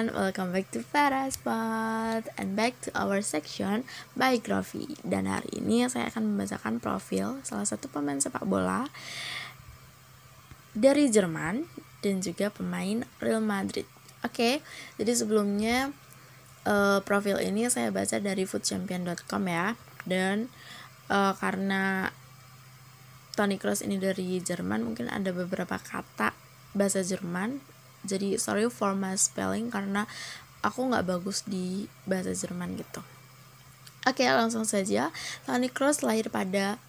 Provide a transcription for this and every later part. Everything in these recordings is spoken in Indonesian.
everyone, welcome back to Paraspot and back to our section biography. Dan hari ini saya akan membacakan profil salah satu pemain sepak bola dari Jerman dan juga pemain Real Madrid. Oke, okay, jadi sebelumnya uh, profil ini saya baca dari foodchampion.com ya. Dan uh, karena Toni Kroos ini dari Jerman, mungkin ada beberapa kata bahasa Jerman jadi sorry for my spelling karena aku nggak bagus di bahasa Jerman gitu oke langsung saja Toni Kroos lahir pada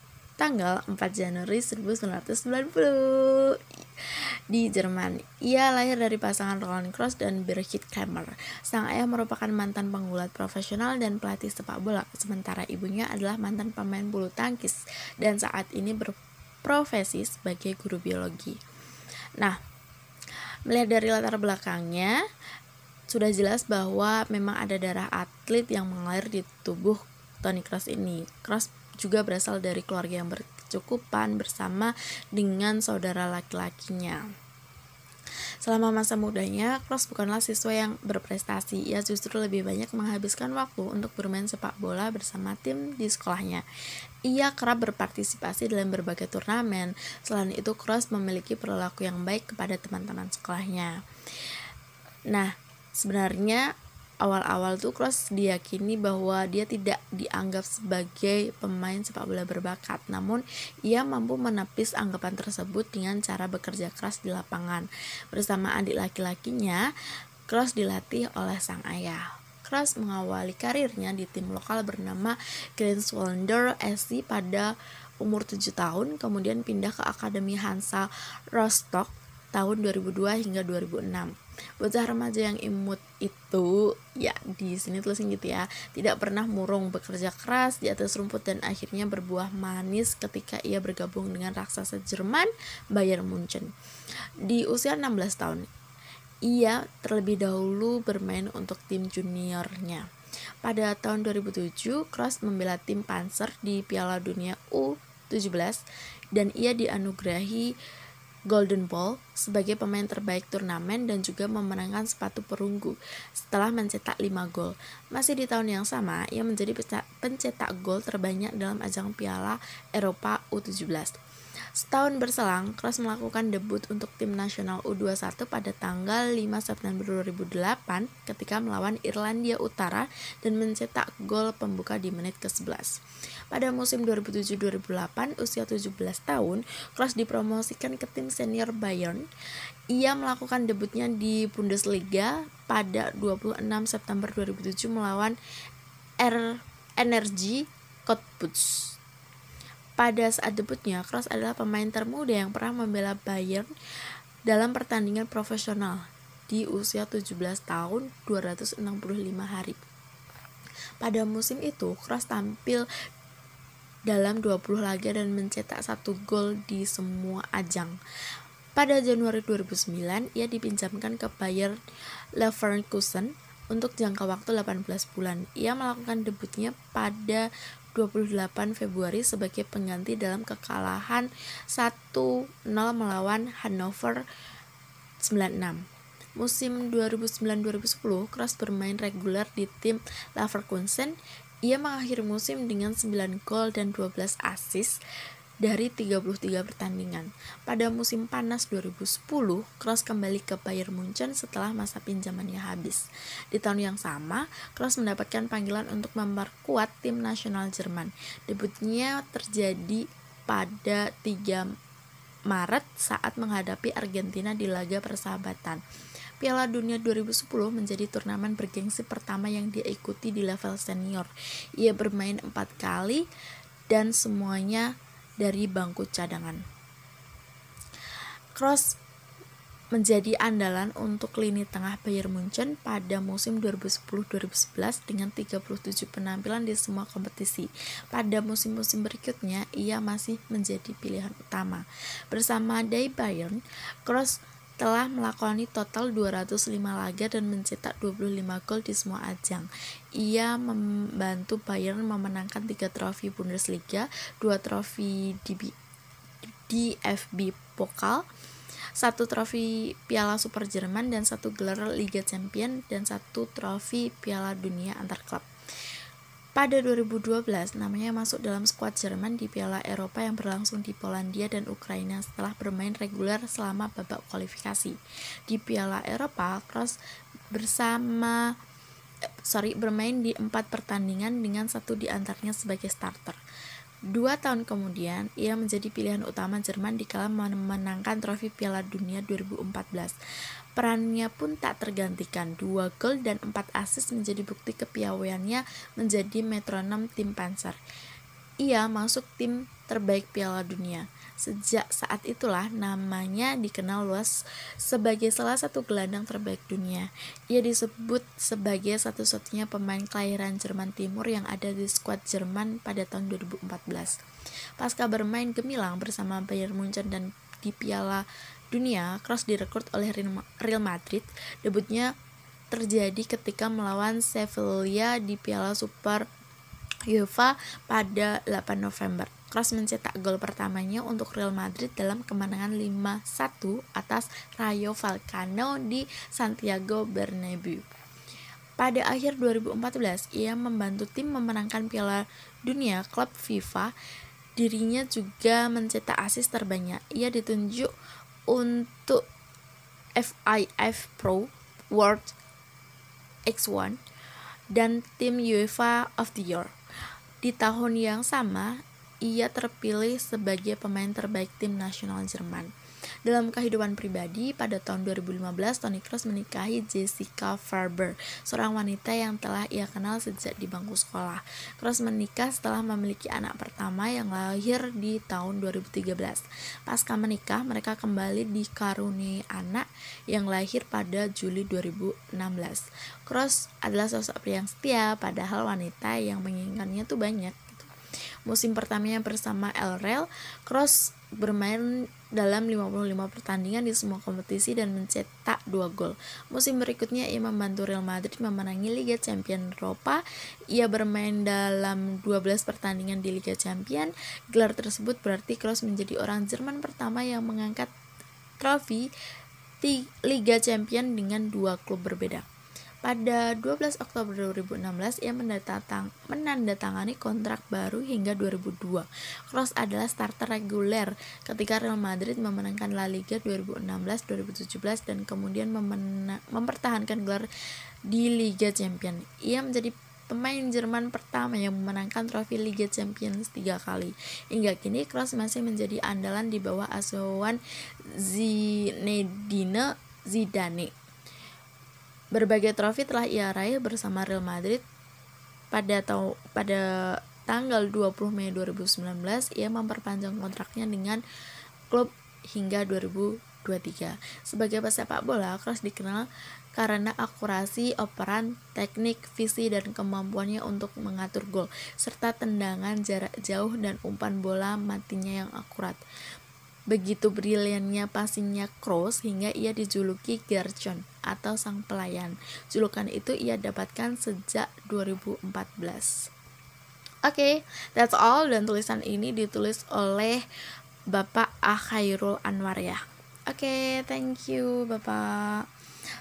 tanggal 4 Januari 1990 di Jerman. Ia lahir dari pasangan Roland Kroos dan Birgit Kramer. Sang ayah merupakan mantan penggulat profesional dan pelatih sepak bola, sementara ibunya adalah mantan pemain bulu tangkis dan saat ini berprofesi sebagai guru biologi. Nah, Melihat dari latar belakangnya, sudah jelas bahwa memang ada darah atlet yang mengalir di tubuh Tony Kroos ini. Kroos juga berasal dari keluarga yang berkecukupan bersama dengan saudara laki-lakinya. Selama masa mudanya, Kroos bukanlah siswa yang berprestasi. Ia justru lebih banyak menghabiskan waktu untuk bermain sepak bola bersama tim di sekolahnya. Ia kerap berpartisipasi dalam berbagai turnamen. Selain itu, Kroos memiliki perilaku yang baik kepada teman-teman sekolahnya. Nah, sebenarnya awal-awal tuh Kroos diyakini bahwa dia tidak dianggap sebagai pemain sepak bola berbakat, namun ia mampu menepis anggapan tersebut dengan cara bekerja keras di lapangan. Bersama adik laki-lakinya, Kroos dilatih oleh sang ayah. Kras mengawali karirnya di tim lokal bernama Grenswalder SC pada umur 7 tahun, kemudian pindah ke Akademi Hansa Rostock tahun 2002 hingga 2006. Bocah remaja yang imut itu, ya di sini tulisin gitu ya, tidak pernah murung bekerja keras di atas rumput dan akhirnya berbuah manis ketika ia bergabung dengan raksasa Jerman Bayern Munchen. Di usia 16 tahun, ia terlebih dahulu bermain untuk tim juniornya. Pada tahun 2007, Kroos membela tim Panzer di Piala Dunia U17 dan ia dianugerahi Golden Ball sebagai pemain terbaik turnamen dan juga memenangkan sepatu perunggu setelah mencetak 5 gol. Masih di tahun yang sama, ia menjadi pencetak gol terbanyak dalam ajang Piala Eropa U17. Setahun berselang, Kroos melakukan debut untuk tim nasional U21 pada tanggal 5 September 2008 ketika melawan Irlandia Utara dan mencetak gol pembuka di menit ke-11. Pada musim 2007-2008, usia 17 tahun, Kroos dipromosikan ke tim senior Bayern. Ia melakukan debutnya di Bundesliga pada 26 September 2007 melawan R Energy Cottbus. Pada saat debutnya, Kroos adalah pemain termuda yang pernah membela Bayern dalam pertandingan profesional di usia 17 tahun 265 hari. Pada musim itu, Kroos tampil dalam 20 laga dan mencetak satu gol di semua ajang. Pada Januari 2009, ia dipinjamkan ke Bayern Leverkusen untuk jangka waktu 18 bulan. Ia melakukan debutnya pada 28 Februari sebagai pengganti dalam kekalahan 1-0 melawan Hannover 96. Musim 2009-2010, Kroos bermain reguler di tim Leverkusen. Ia mengakhiri musim dengan 9 gol dan 12 assist dari 33 pertandingan. Pada musim panas 2010, Kroos kembali ke Bayern Munchen setelah masa pinjamannya habis. Di tahun yang sama, Kroos mendapatkan panggilan untuk memperkuat tim nasional Jerman. Debutnya terjadi pada 3 Maret saat menghadapi Argentina di laga persahabatan. Piala Dunia 2010 menjadi turnamen bergengsi pertama yang dia ikuti di level senior. Ia bermain empat kali dan semuanya dari bangku cadangan. Cross menjadi andalan untuk lini tengah Bayern Munchen pada musim 2010-2011 dengan 37 penampilan di semua kompetisi. Pada musim-musim berikutnya, ia masih menjadi pilihan utama. Bersama Dai Bayern, Kroos telah melakoni total 205 laga dan mencetak 25 gol di semua ajang. Ia membantu Bayern memenangkan 3 trofi Bundesliga, 2 trofi DFB Pokal, satu trofi Piala Super Jerman dan satu gelar Liga Champion dan satu trofi Piala Dunia antar klub. Pada 2012, namanya masuk dalam skuad Jerman di Piala Eropa yang berlangsung di Polandia dan Ukraina setelah bermain reguler selama babak kualifikasi. Di Piala Eropa, Kroos bersama eh, sorry bermain di empat pertandingan dengan satu di antaranya sebagai starter. Dua tahun kemudian, ia menjadi pilihan utama Jerman di kala memenangkan trofi Piala Dunia 2014. Perannya pun tak tergantikan, dua gol dan empat assist menjadi bukti kepiawaiannya menjadi metronom tim Panzer. Ia masuk tim terbaik Piala Dunia. Sejak saat itulah namanya dikenal luas sebagai salah satu gelandang terbaik dunia. Ia disebut sebagai satu-satunya pemain kelahiran Jerman Timur yang ada di skuad Jerman pada tahun 2014. Pasca bermain gemilang bersama Bayern Munchen dan di Piala Dunia, Kroos direkrut oleh Real Madrid. Debutnya terjadi ketika melawan Sevilla di Piala Super UEFA pada 8 November. Kroos mencetak gol pertamanya untuk Real Madrid dalam kemenangan 5-1 atas Rayo Vallecano di Santiago Bernabeu. Pada akhir 2014, ia membantu tim memenangkan Piala Dunia klub FIFA. Dirinya juga mencetak asis terbanyak. Ia ditunjuk untuk FIF Pro World X1 dan tim UEFA of the Year. Di tahun yang sama, ia terpilih sebagai pemain terbaik tim nasional Jerman. Dalam kehidupan pribadi, pada tahun 2015, Toni Kroos menikahi Jessica Farber, seorang wanita yang telah ia kenal sejak di bangku sekolah. Kroos menikah setelah memiliki anak pertama yang lahir di tahun 2013. Pasca menikah, mereka kembali dikaruniai anak yang lahir pada Juli 2016. Kroos adalah sosok pria yang setia, padahal wanita yang menginginkannya tuh banyak. Musim pertamanya bersama El Real, Kroos bermain dalam 55 pertandingan di semua kompetisi dan mencetak 2 gol. Musim berikutnya ia membantu Real Madrid memenangi Liga Champions Eropa. Ia bermain dalam 12 pertandingan di Liga Champions. Gelar tersebut berarti Kroos menjadi orang Jerman pertama yang mengangkat trofi Liga Champions dengan dua klub berbeda. Pada 12 Oktober 2016, ia mendatang, menandatangani kontrak baru hingga 2002. Kroos adalah starter reguler ketika Real Madrid memenangkan La Liga 2016-2017 dan kemudian mempertahankan gelar di Liga Champions. Ia menjadi pemain Jerman pertama yang memenangkan trofi Liga Champions tiga kali. Hingga kini Kroos masih menjadi andalan di bawah asuhan Zinedine Zidane. Berbagai trofi telah ia raih bersama Real Madrid pada tahun pada tanggal 20 Mei 2019 ia memperpanjang kontraknya dengan klub hingga 2023. Sebagai pesepak bola, Kroos dikenal karena akurasi operan, teknik, visi, dan kemampuannya untuk mengatur gol, serta tendangan jarak jauh dan umpan bola matinya yang akurat. Begitu briliannya passingnya Kroos hingga ia dijuluki Gerchon atau sang pelayan. Julukan itu ia dapatkan sejak 2014. Oke, okay, that's all dan tulisan ini ditulis oleh Bapak Akhairul Anwar ya. Oke, okay, thank you Bapak.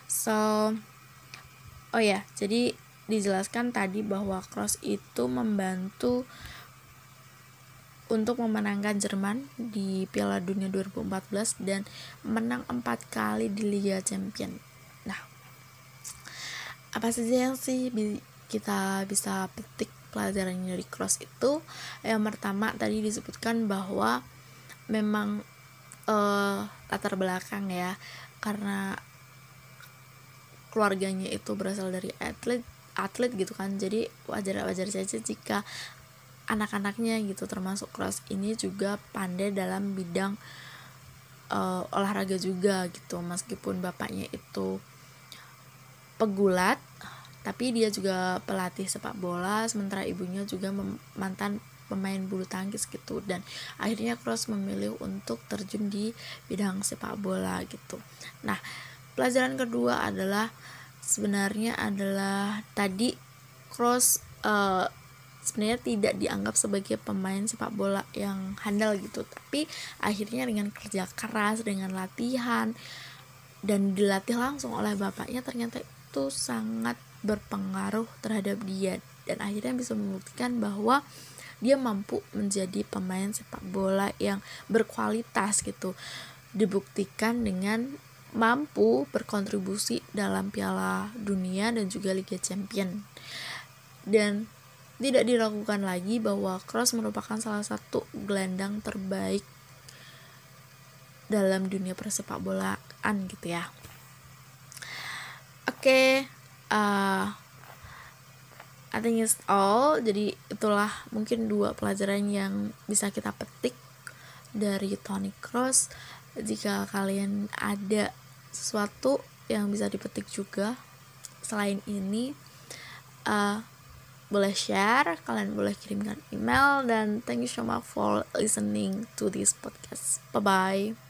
So, oh ya, jadi dijelaskan tadi bahwa Cross itu membantu untuk memenangkan Jerman di Piala Dunia 2014 dan menang empat kali di Liga Champion. Apa saja yang sih kita bisa petik pelajarannya dari cross itu? Yang pertama tadi disebutkan bahwa memang uh, latar belakang ya, karena keluarganya itu berasal dari atlet atlet gitu kan jadi wajar wajar saja jika anak-anaknya gitu termasuk Cross ini juga pandai dalam bidang uh, olahraga juga gitu meskipun bapaknya itu pegulat tapi dia juga pelatih sepak bola sementara ibunya juga mantan pemain bulu tangkis gitu. Dan akhirnya Cross memilih untuk terjun di bidang sepak bola gitu. Nah pelajaran kedua adalah sebenarnya adalah tadi Cross uh, sebenarnya tidak dianggap sebagai pemain sepak bola yang handal gitu. Tapi akhirnya dengan kerja keras dengan latihan dan dilatih langsung oleh bapaknya ternyata itu sangat berpengaruh terhadap dia. Dan akhirnya bisa membuktikan bahwa dia mampu menjadi pemain sepak bola yang berkualitas gitu. Dibuktikan dengan mampu berkontribusi dalam Piala Dunia dan juga Liga Champion. Dan tidak diragukan lagi bahwa Kroos merupakan salah satu gelandang terbaik dalam dunia persepak bolaan gitu ya okay, uh, I think it's all. Jadi itulah mungkin dua pelajaran yang bisa kita petik dari Tony Cross. Jika kalian ada sesuatu yang bisa dipetik juga selain ini uh, boleh share. Kalian boleh kirimkan email. Dan thank you so much for listening to this podcast. Bye bye